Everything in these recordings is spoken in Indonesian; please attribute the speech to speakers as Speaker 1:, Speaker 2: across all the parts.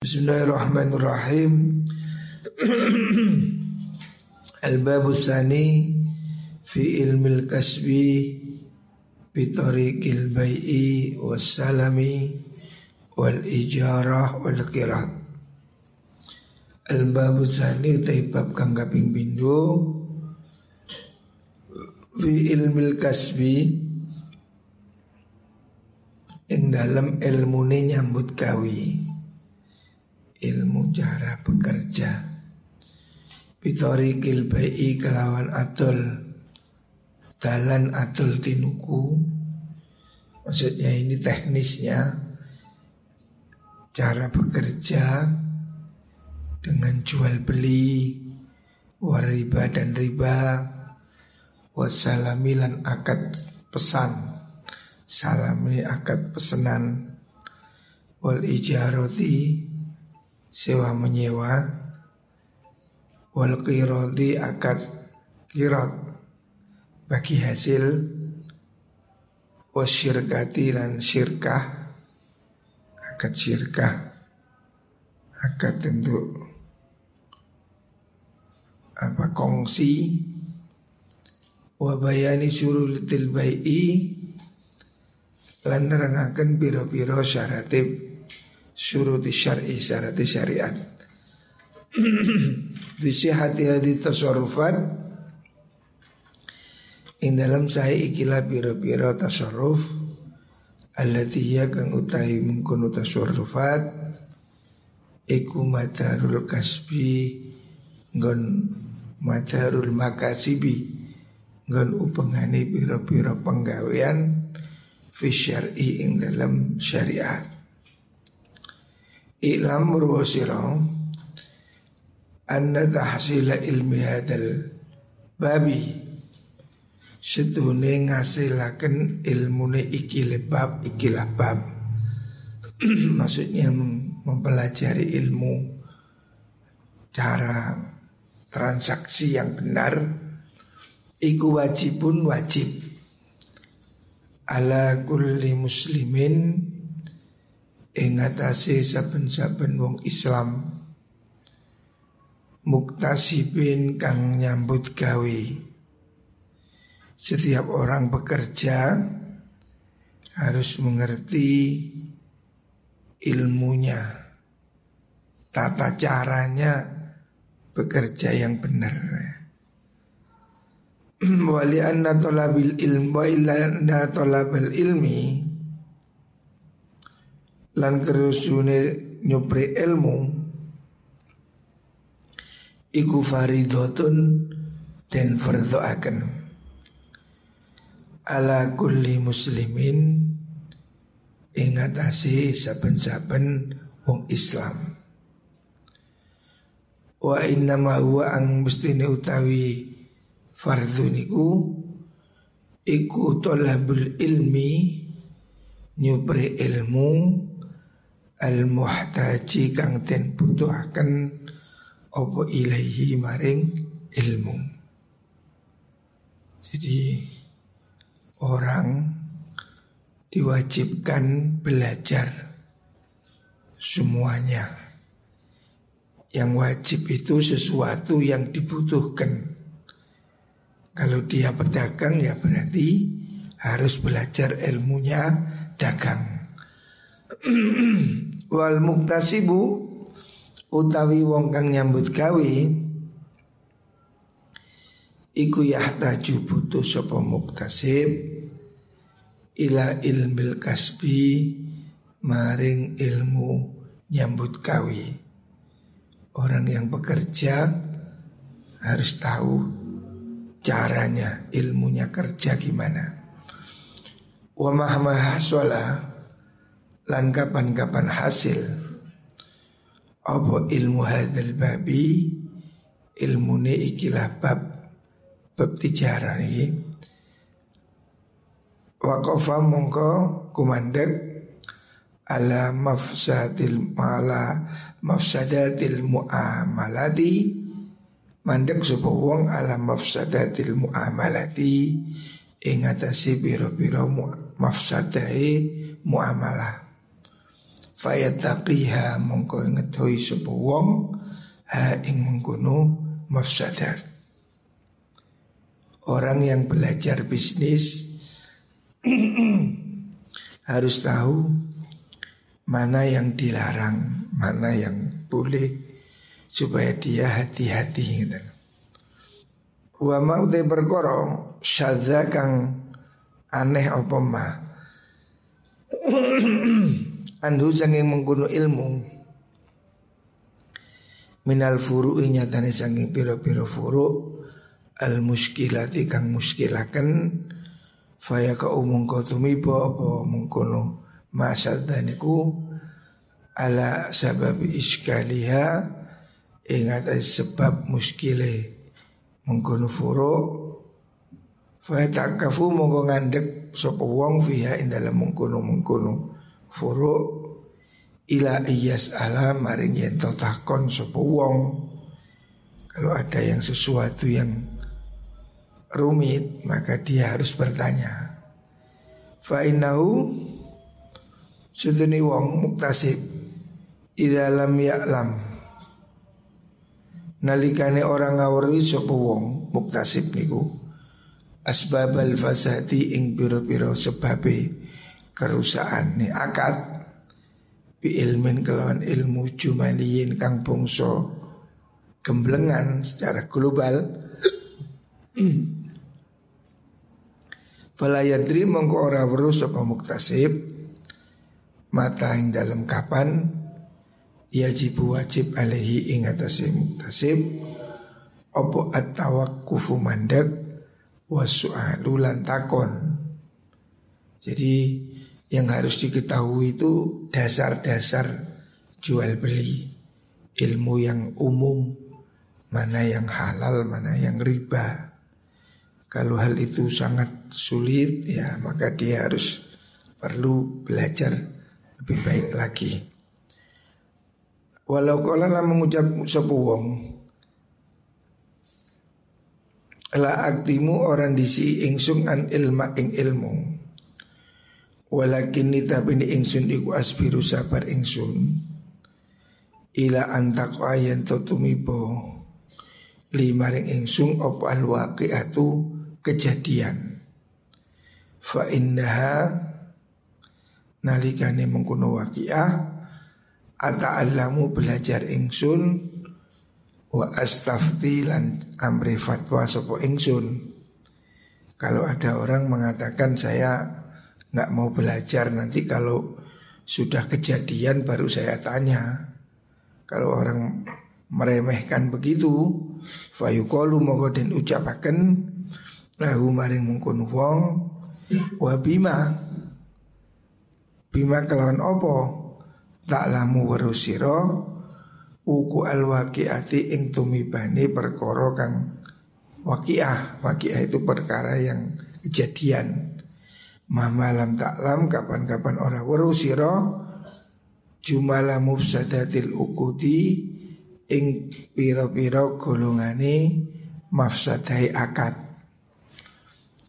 Speaker 1: Bismillahirrahmanirrahim. Al-babu thani Fi ilmil kasbi Bitariqil bai'i Wassalami Wal ijarah Wal kirat Al-babu thani Taibab kang kaping bindu Fi ilmil kasbi Ing dalam ilmu nyambut kawi ilmu cara bekerja. Pitori kilbai kelawan atul. Dalan atul tinuku. Maksudnya ini teknisnya. Cara bekerja Dengan jual beli Wariba dan riba Wasalamilan akad pesan Salami akad pesanan Wal ijaroti sewa menyewa wal qiradi akad kirat bagi hasil wasyirkati dan syirkah akad syirkah akad untuk apa kongsi wabayani surulitil bai'i lan nerangaken biro-biro syaratib syurut syar'i syarat syariat. Bisi hati-hati tasarrufat In dalam saya ikilah biro-biro tasarruf Allatiya kang utai mengkono tasarrufat Iku madarul kasbi Ngon madarul makasibi Ngon upengani biro-biro penggawean Fi ing dalam syariat Ilam ruwasira Anna tahsila ilmi hadal Babi. Setune ngasilakan ilmune iki lebab iki labab Maksudnya mempelajari ilmu Cara transaksi yang benar. Iku wajibun wajib. Ala kulli muslimin ing atase saben-saben wong Islam. Muktasibin kang nyambut gawe. Setiap orang bekerja harus mengerti ilmunya tata caranya bekerja yang benar. Wali anna tolabil ilmi wa tolabil ilmi lan kerusune nyupri ilmu iku faridotun dan fardhu akan ala kulli muslimin ingatasi saben-saben wong Islam. Wa inna ma huwa ang mestine utawi fardhu niku iku tolabul ilmi nyupri ilmu al muhtaji kang den butuhaken opo ilaihi maring ilmu. Jadi orang diwajibkan belajar semuanya. Yang wajib itu sesuatu yang dibutuhkan. Kalau dia berdagang ya berarti harus belajar ilmunya dagang. Wal muktasibu utawi wong kang nyambut gawe iku yahtaju butuh sapa muktasib ila ilmil kasbi maring ilmu nyambut gawe. Orang yang bekerja harus tahu caranya, ilmunya kerja gimana. Wa mahma lan kapan-kapan hasil. Apa ilmu hadzal babi? Ilmune ikilah bab bab tijarah ini waqafa mongko kumandek ala mafsadil mala mafsadatil muamalati. Mandek sapa wong ala mafsadatil muamalati ing atase biro-biro mafsadai muamalah fayataqiha mongko ngedhoi sapa wong ha ing mengkono mafsadat orang yang belajar bisnis harus tahu mana yang dilarang, mana yang boleh supaya dia hati-hati gitu. Wa mau te perkara syadza kang aneh apa ma. Andu sanging mengkuno ilmu. Minal furu'i nyatane sanging piro-piro furu' al muskilati kang muskilaken faya ka umum kau tumibo apa mengkono daniku ala sabab iskaliha ingat sebab muskile mengkono furo fa takafu mongko ngandek sapa wong fiha ing dalam mengkono furo ila iyas ala maring yen takon sapa wong. Kalau ada yang sesuatu yang rumit maka dia harus bertanya. Fa innahu Suduni wong muktasib Ida lam ya'lam. Nalikane orang ngawuri sapa wong muktasib niku Asbabal fasadi ing piro-piro sebabe kerusakan ni. Akad Bi ilmin kelawan ilmu jumaliyin kang bongso Gemblengan secara global. Falayadri mongko ora weruh sapa muktasib. Mata yang dalam kapan? Yajibu wajib alaihi ing atase muktasib. Opo at-tawakkufu mandek? Wasu'alu lan takon. Jadi yang harus diketahui itu dasar-dasar jual beli. Ilmu yang umum mana yang halal mana yang riba. Kalau hal itu sangat sulit ya maka dia harus perlu belajar lebih baik lagi. Walau kala lah mengucap sapa wong La aktimu orang disi ingsun an ilma ing ilmu Walakin nita bini ingsun iku aspiru sabar ingsun. Ila antak ayen totumibo Limaring ingsun op al waqi'atu kejadian. Fa nalikane mengkuno waqiah ata'allamu belajar ingsun wa astafti lan amri fatwa sopo ingsun. Kalau ada orang mengatakan saya nggak mau belajar nanti kalau sudah kejadian baru saya tanya. Kalau orang meremehkan begitu fayuqalu monggo den ucapaken lahu maring mungkun wong wa bima. Kelawan opo Tak lamu warusiro Uku al waqiati ing tumibani perkara kang Waqiah itu perkara yang kejadian Mamalam taklam kapan-kapan orang warusiro Jumala mufsadatil ukudi Ing piro-piro golongane Mafsadai akad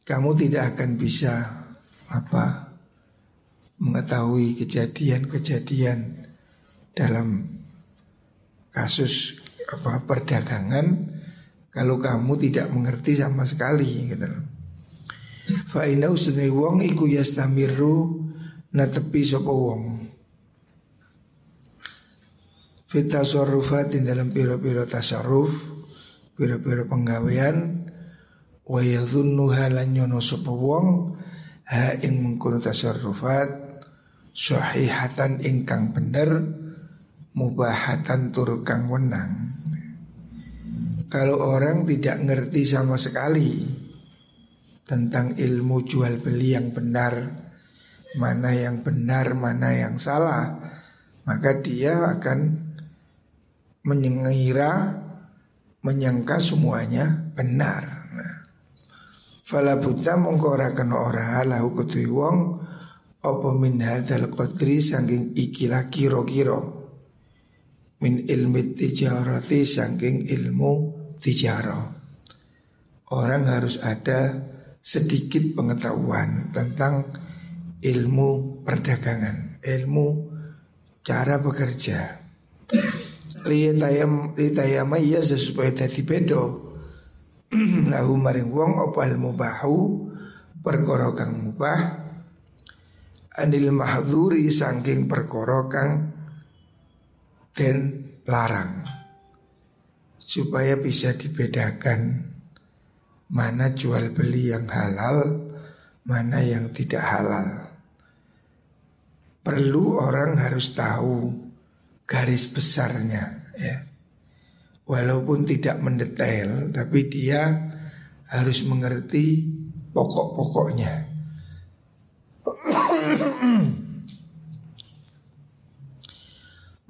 Speaker 1: Kamu tidak akan bisa Apa mengetahui kejadian-kejadian dalam kasus apa perdagangan kalau kamu tidak mengerti sama sekali gitu. Fa inna usni wong iku yastamiru natepi sapa wong. Fit tasarrufatin dalam pira-pira tasarruf, pira-pira penggawean wa yadhunnu halan yono sapa wong ha ing mengkono tasarrufat sahihatan ingkang bener mubahatan tur kang wenang kalau orang tidak ngerti sama sekali tentang ilmu jual beli yang benar. Mana yang benar mana yang salah. Maka dia akan mengira menyangka semuanya benar. Nah, Fala buta mongko ora kena ora lahu kutui wong apa min hadzal qadri saking ikilah kira-kira. Min ilmi tijarati saking ilmu tijarah. Orang harus ada sedikit pengetahuan tentang ilmu perdagangan ilmu cara bekerja. Liyatayam litayama iya supaya dadi bedo. Lahu maring wong opal mubahu perkara kang mubah anil mahdhuri saking perkara kang den larang supaya bisa dibedakan mana jual beli yang halal, mana yang tidak halal. Perlu orang harus tahu garis besarnya ya. Walaupun tidak mendetail tapi dia harus mengerti pokok-pokoknya.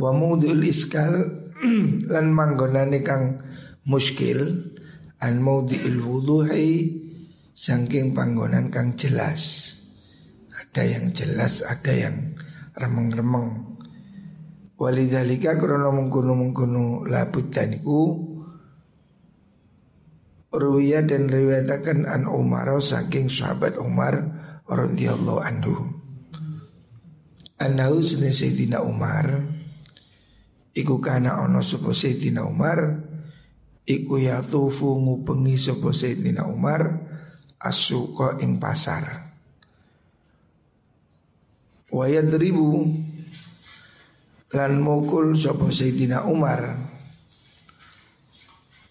Speaker 1: Wa mudul iskal lan manggonane kang muskil an maudhi'il wudhu'i saking panggonan kang jelas. Ada yang jelas, ada yang remeng-remeng. Walidhalika krono mengkono-mengkono labud daniku Ruwiya dan riwayatakan an Umar saking sahabat Umar radhiyallahu anhu. Anahu sene Sayyidina Umar iku kana ono sapa Sayyidina Umar iku ya tufu ngupengi sapa Sayyidina Umar asuka ing pasar. Wa yadribu lan mukul sapa Sayyidina Umar.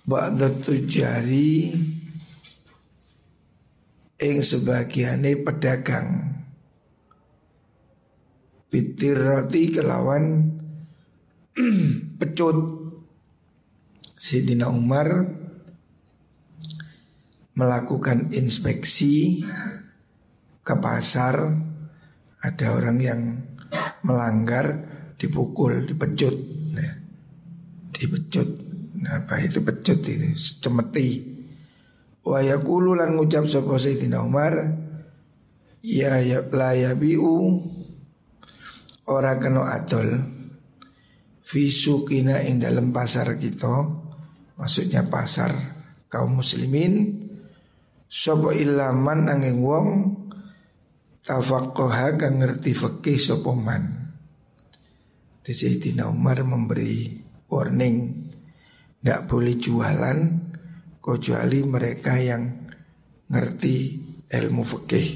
Speaker 1: Ba'da tujari ing sebagiane pedagang. Roti kelawan pecut Sayyidina Umar melakukan inspeksi ke pasar ada orang yang melanggar dipukul, dipecut, ya. dipecut. Nah, apa itu pecut itu? Cemeti. Wa yaqulu lan ngucap sapa Sayyidina Umar, ya ya la ora kena adol fisukina ing dalam pasar kita maksudnya pasar kaum muslimin. Sapa ilaman angin wong tafaqqaha kang ngerti fikih sapa man. Sayyidina Umar memberi warning Tidak boleh jualan Kecuali mereka yang ngerti ilmu fikih.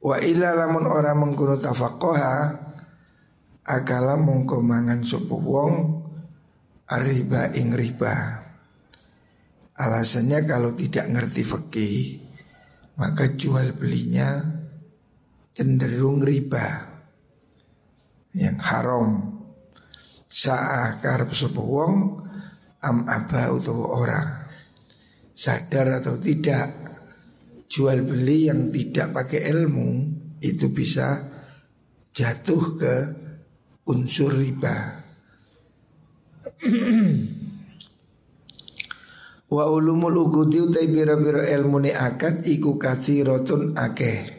Speaker 1: Wa illa lamun orang mengkuno tafakoha Akala mongko mangan wong Arriba ing riba. Alasannya kalau tidak ngerti fikih Maka jual belinya cenderung riba yang haram. Saah karep wong am aba utawa ora. Sadar atau tidak jual beli yang tidak pakai ilmu itu bisa jatuh ke unsur riba wa ulumul ugudi utai bira-bira ilmu ni akad iku kathiratun akeh.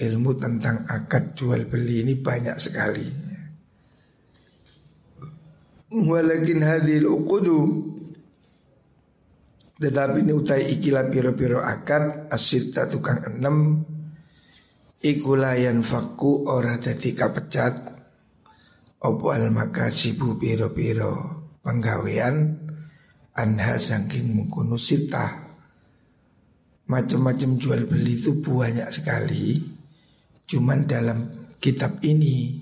Speaker 1: Ilmu tentang akad jual beli ini banyak sekali. Walakin hadhil uqudu. Tetapi ini utai ikilah piro-piro akad asita tukang enam Ikulayan faku ora dadi kapecat Opo al makasibu piro-piro penggawean Anha saking mengkuno sita Macam-macam jual beli itu banyak sekali Cuman dalam kitab ini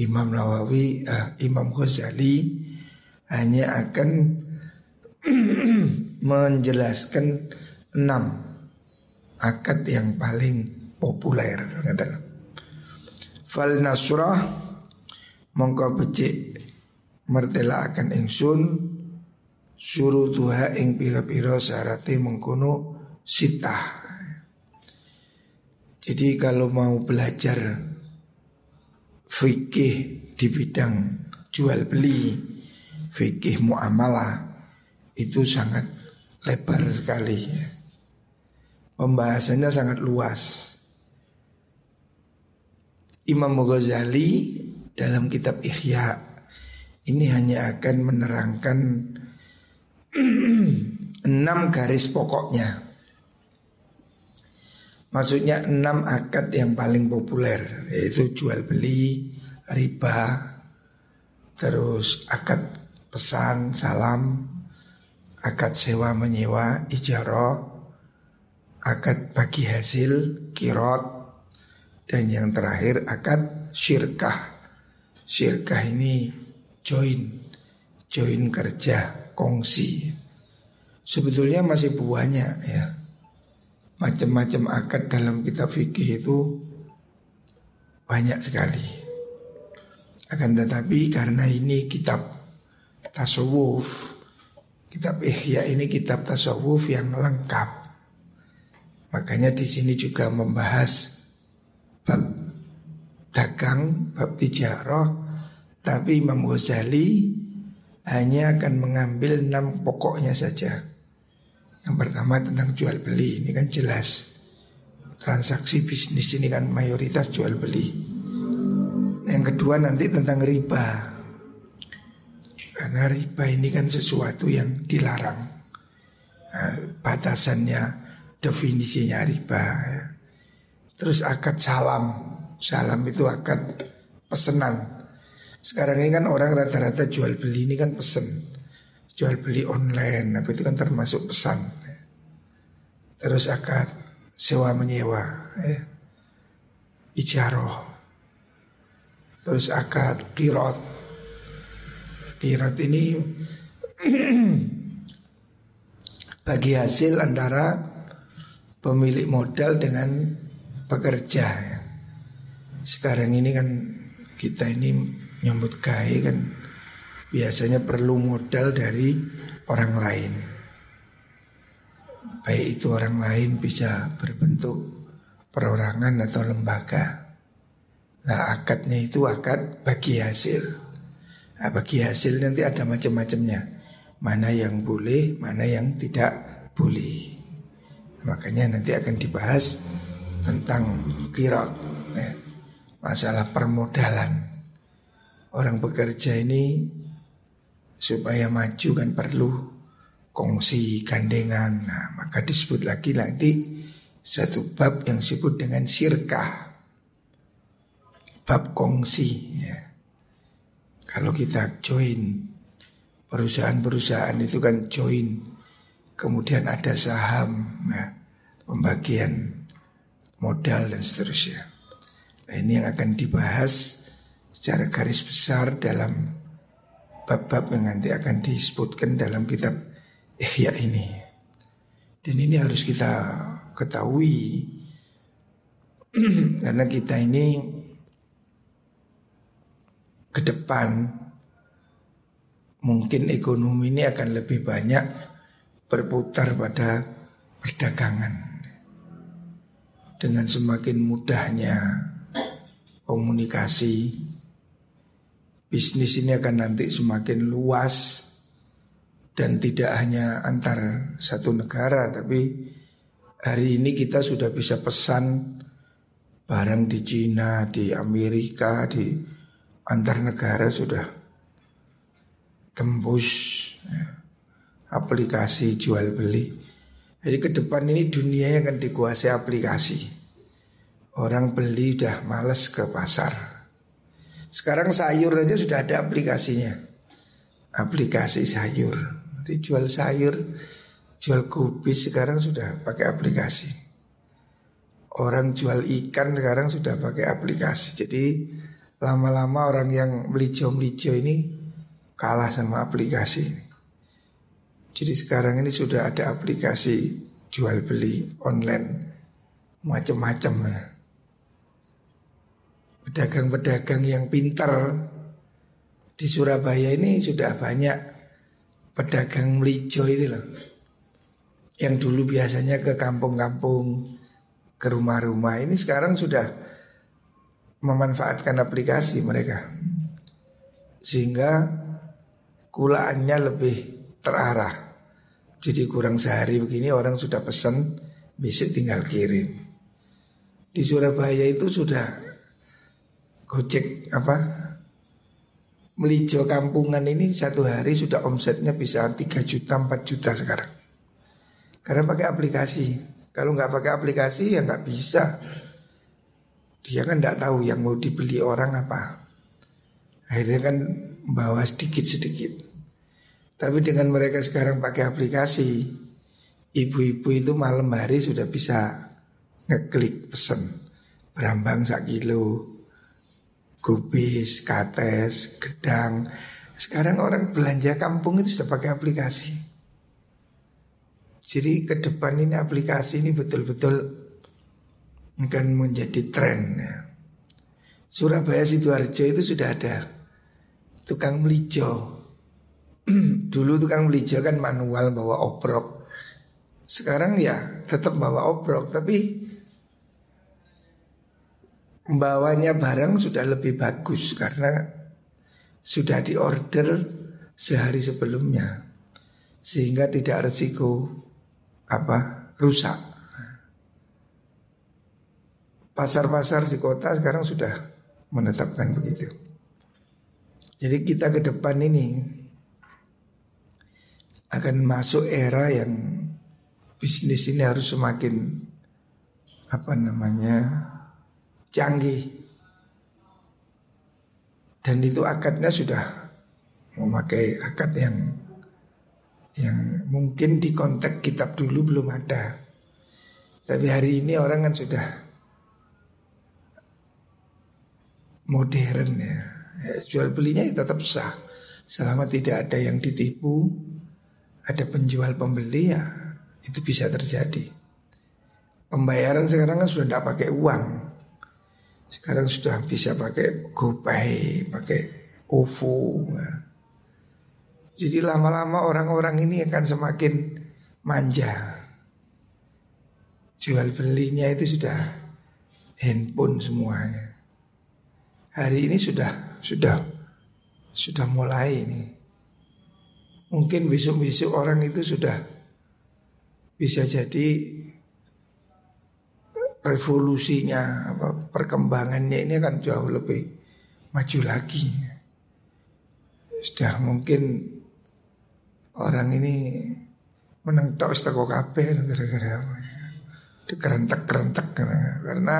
Speaker 1: Imam Nawawi, uh, Imam Ghazali hanya akan menjelaskan enam akad yang paling populer. Fal nasrah mongko becik mertela akan ingsun suruh tuha ing pira-pira syarate mengkono sitah jadi kalau mau belajar fikih di bidang jual beli, fikih muamalah itu sangat lebar sekali. Pembahasannya sangat luas. Imam Ghazali dalam kitab Ihya. Ini hanya akan menerangkan enam garis pokoknya. Maksudnya enam akad yang paling populer Yaitu jual beli, riba Terus akad pesan, salam Akad sewa menyewa, ijaroh Akad bagi hasil, kirot Dan yang terakhir akad syirkah Syirkah ini join Join kerja, kongsi. Sebetulnya masih banyak ya. Macam-macam akad dalam kitab fikih itu Banyak sekali. Akan tetapi karena ini kitab tasawuf Kitab Ihya ini kitab tasawuf yang lengkap. Makanya di sini juga membahas dagang, bab tijarah Tapi Imam Ghazali hanya akan mengambil enam pokoknya saja yang pertama tentang jual beli, ini kan jelas. Transaksi bisnis ini kan mayoritas jual beli. Yang kedua nanti tentang riba. Karena riba ini kan sesuatu yang dilarang. Nah, batasannya, definisinya riba. Ya. Terus akad salam. Salam itu akad pesenan. Sekarang ini kan orang rata-rata jual beli ini kan pesen jual beli online, apa itu kan termasuk pesan. Terus akad sewa menyewa, ya. ijaroh. Terus akad kirot. Kirot ini bagi hasil antara pemilik modal dengan pekerja. Ya. Sekarang ini kan kita ini nyambut gawe kan biasanya perlu modal dari orang lain. Baik itu orang lain bisa berbentuk perorangan atau lembaga. Nah akadnya itu akad bagi hasil. Nah, bagi hasil nanti ada macam-macamnya. Mana yang boleh, mana yang tidak boleh. Makanya nanti akan dibahas tentang kirot, ya. Masalah permodalan. Orang bekerja ini supaya maju kan perlu kongsi gandengan. Nah, maka disebut lagi nanti satu bab yang disebut dengan sirkah. Bab kongsi ya. Kalau kita join perusahaan-perusahaan itu kan join. Kemudian ada saham, ya, pembagian modal dan seterusnya. Nah, ini yang akan dibahas secara garis besar dalam bab-bab yang nanti akan disebutkan dalam kitab Ihya ini. Dan ini harus kita ketahui karena kita ini ke depan mungkin ekonomi ini akan lebih banyak berputar pada perdagangan. Dengan semakin mudahnya komunikasi bisnis ini akan nanti semakin luas dan tidak hanya antar satu negara tapi hari ini kita sudah bisa pesan barang di Cina, di Amerika, di antar negara sudah tembus ya, aplikasi jual beli. Jadi ke depan ini dunia yang akan dikuasai aplikasi. Orang beli udah males ke pasar. Sekarang sayur aja sudah ada aplikasinya. Aplikasi sayur. Dijual sayur, jual kubis sekarang sudah pakai aplikasi. Orang jual ikan sekarang sudah pakai aplikasi. Jadi lama-lama orang yang melijo-melijo ini kalah sama aplikasi. Jadi sekarang ini sudah ada aplikasi jual beli online macam-macam ya pedagang-pedagang yang pintar di Surabaya ini sudah banyak pedagang melijo itu loh. Yang dulu biasanya ke kampung-kampung, ke rumah-rumah ini sekarang sudah memanfaatkan aplikasi mereka. Sehingga kulaannya lebih terarah. Jadi kurang sehari begini orang sudah pesan, besok tinggal kirim. Di Surabaya itu sudah Gojek apa Melijo kampungan ini satu hari sudah omsetnya bisa 3 juta 4 juta sekarang Karena pakai aplikasi Kalau nggak pakai aplikasi ya nggak bisa. Dia kan nggak tahu yang mau dibeli orang apa. Akhirnya kan bawa sedikit-sedikit. Tapi dengan mereka sekarang pakai aplikasi, ibu-ibu itu malam hari sudah bisa ngeklik pesen berambang sak kilo, kubis, kates, gedang. Sekarang orang belanja kampung itu sudah pakai aplikasi. Jadi ke depan ini aplikasi ini betul-betul akan menjadi tren. Ya. Surabaya Sidoarjo itu sudah ada tukang melijo. Dulu tukang melijo kan manual bawa obrok. Sekarang ya tetap bawa obrok tapi membawanya barang sudah lebih bagus karena sudah diorder sehari sebelumnya sehingga tidak resiko apa rusak. Pasar-pasar di kota sekarang sudah menetapkan begitu. Jadi kita ke depan ini akan masuk era yang bisnis ini harus semakin apa namanya canggih dan itu akadnya sudah memakai akad yang yang mungkin di konteks kitab dulu belum ada. Tapi hari ini orang kan sudah modern ya ya, jual belinya ya tetap sah selama tidak ada yang ditipu, ada penjual pembeli ya itu bisa terjadi. Pembayaran sekarang kan sudah tidak pakai uang, sekarang sudah bisa pakai GoPay, pakai OVO. Ya. Jadi lama-lama orang-orang ini akan semakin manja. Jual belinya itu sudah handphone semuanya. Hari ini sudah sudah sudah mulai ini. Mungkin besok-besok orang itu sudah bisa jadi revolusinya apa perkembangannya ini akan jauh lebih maju lagi. Sudah mungkin orang ini menang tok kabeh gara-gara apa ya. Dikerentek-kerentek karena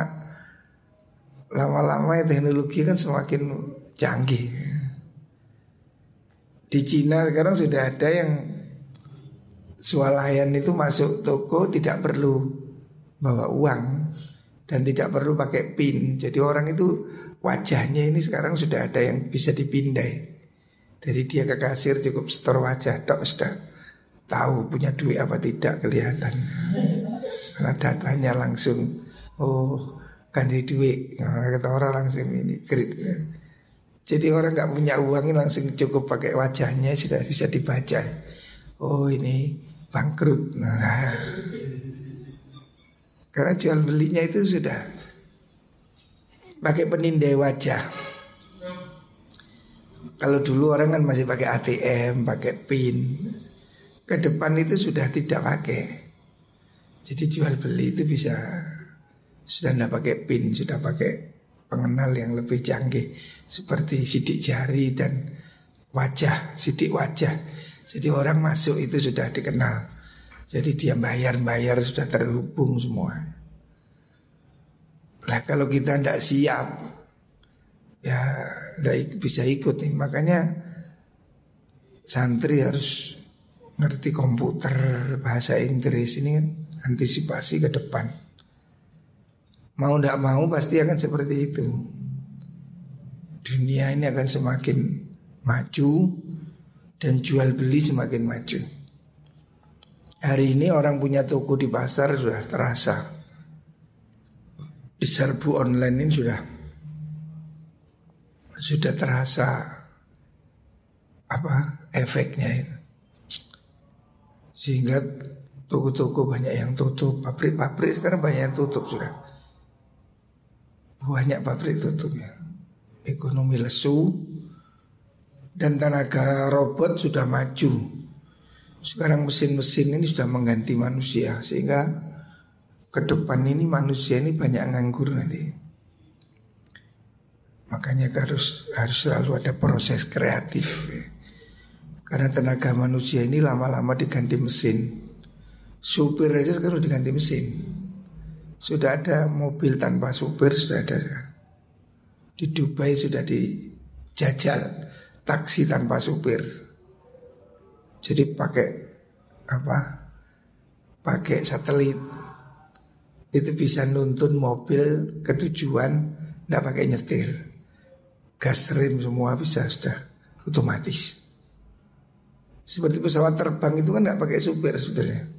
Speaker 1: lama-lama teknologi kan semakin canggih. Di Cina sekarang sudah ada yang swalayan itu masuk toko tidak perlu bawa uang dan tidak perlu pakai pin. Jadi orang itu wajahnya ini sekarang sudah ada yang bisa dipindai. Jadi dia ke kasir cukup setor wajah, dok sudah tahu punya duit apa tidak kelihatan. Karena datanya langsung, oh ganti duit, nah, kata orang langsung ini kredit. Jadi orang nggak punya uang ini langsung cukup pakai wajahnya sudah bisa dibaca. Oh ini bangkrut. Nah, karena jual belinya itu sudah pakai penindai wajah. Kalau dulu orang kan masih pakai ATM, pakai PIN. Ke depan itu sudah tidak pakai. Jadi jual beli itu bisa sudah tidak pakai PIN, sudah pakai pengenal yang lebih canggih seperti sidik jari dan wajah, sidik wajah. Jadi orang masuk itu sudah dikenal. Jadi dia bayar-bayar sudah terhubung semua. Lah kalau kita tidak siap, ya tidak bisa ikut nih. Makanya santri harus ngerti komputer, bahasa Inggris ini kan antisipasi ke depan. Mau tidak mau pasti akan seperti itu dunia ini akan semakin maju dan jual beli semakin maju. Hari ini orang punya toko di pasar sudah terasa. Di serbu online ini sudah sudah terasa apa efeknya itu. Sehingga toko-toko banyak yang tutup, pabrik-pabrik sekarang banyak yang tutup sudah. Banyak pabrik tutup ya ekonomi lesu dan tenaga robot sudah maju. Sekarang mesin-mesin ini sudah mengganti manusia sehingga ke depan ini manusia ini banyak nganggur nanti. Makanya harus harus selalu ada proses kreatif. Karena tenaga manusia ini lama-lama diganti mesin. Supir aja sekarang diganti mesin. Sudah ada mobil tanpa supir sudah ada Di Dubai sudah dijajal taksi tanpa supir. Jadi pakai apa? Pakai satelit itu bisa nuntun mobil ke tujuan tidak pakai nyetir. Gas rem semua bisa sudah otomatis. Seperti pesawat terbang itu kan nggak pakai supir sebetulnya.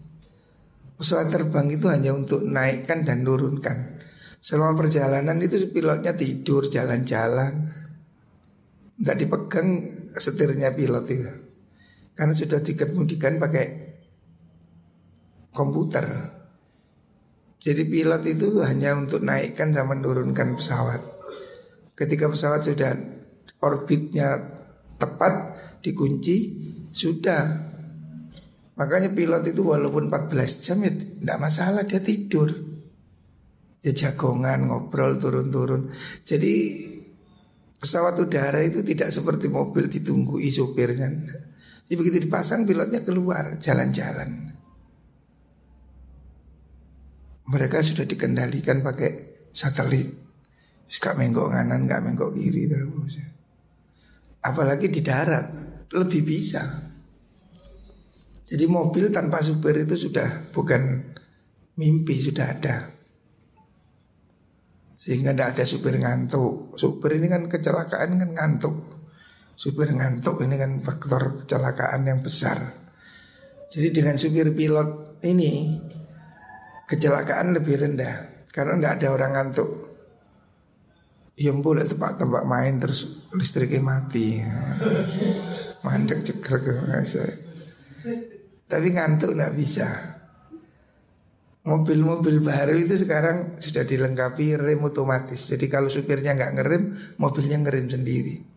Speaker 1: Pesawat terbang itu hanya untuk naikkan dan nurunkan. Selama perjalanan itu pilotnya tidur, jalan-jalan. Tidak dipegang setirnya pilot itu. Karena sudah dikemudikan pakai komputer. Jadi pilot itu hanya untuk naikkan sama menurunkan pesawat. Ketika pesawat sudah orbitnya tepat, dikunci, sudah Makanya pilot itu walaupun 14 jam ya tidak masalah dia tidur. Ya jagongan, ngobrol, turun-turun. Jadi pesawat udara itu tidak seperti mobil ditunggu supirnya. Jadi begitu dipasang pilotnya keluar jalan-jalan. Mereka sudah dikendalikan pakai satelit. Gak menggok kanan, gak menggok kiri terus. Apalagi di darat lebih bisa. Jadi mobil tanpa supir itu sudah bukan mimpi, sudah ada. Sehingga tidak ada supir ngantuk. Supir ini kan kecelakaan kan ngantuk. Supir ngantuk ini kan faktor kecelakaan yang besar. Jadi dengan supir pilot ini kecelakaan lebih rendah karena tidak ada orang ngantuk. Yang boleh tempat-tempat main terus listriknya mati. Mandek ceker ke tapi ngantuk nggak bisa. Mobil-mobil baru itu sekarang sudah dilengkapi rem otomatis. Jadi kalau supirnya nggak ngerem, mobilnya ngerem sendiri.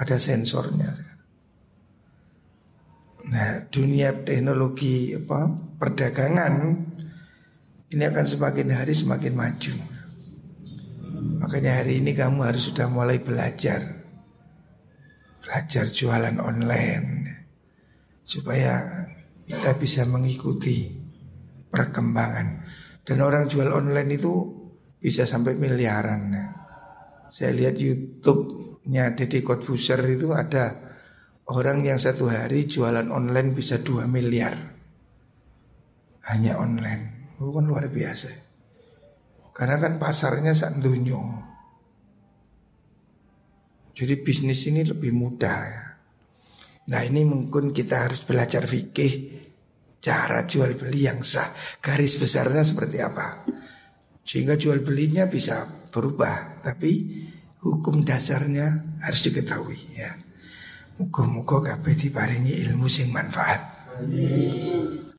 Speaker 1: Ada sensornya. Nah, dunia teknologi apa perdagangan ini akan semakin hari semakin maju. Makanya hari ini kamu harus sudah mulai belajar. Belajar jualan online supaya kita bisa mengikuti perkembangan. Dan orang jual online itu bisa sampai miliaran. Saya lihat YouTube-nya Deddy Corbuzier itu ada orang yang satu hari jualan online bisa 2 miliar. Hanya online. Itu kan luar biasa. Karena kan pasarnya saat dunia. Jadi bisnis ini lebih mudah ya. Nah ini mungkin kita harus belajar fikih cara jual beli yang sah. Garis besarnya seperti apa. Sehingga jual belinya bisa berubah. Tapi hukum dasarnya harus diketahui ya. Muka-muka kabeh diparingi ilmu sing manfaat. Amin.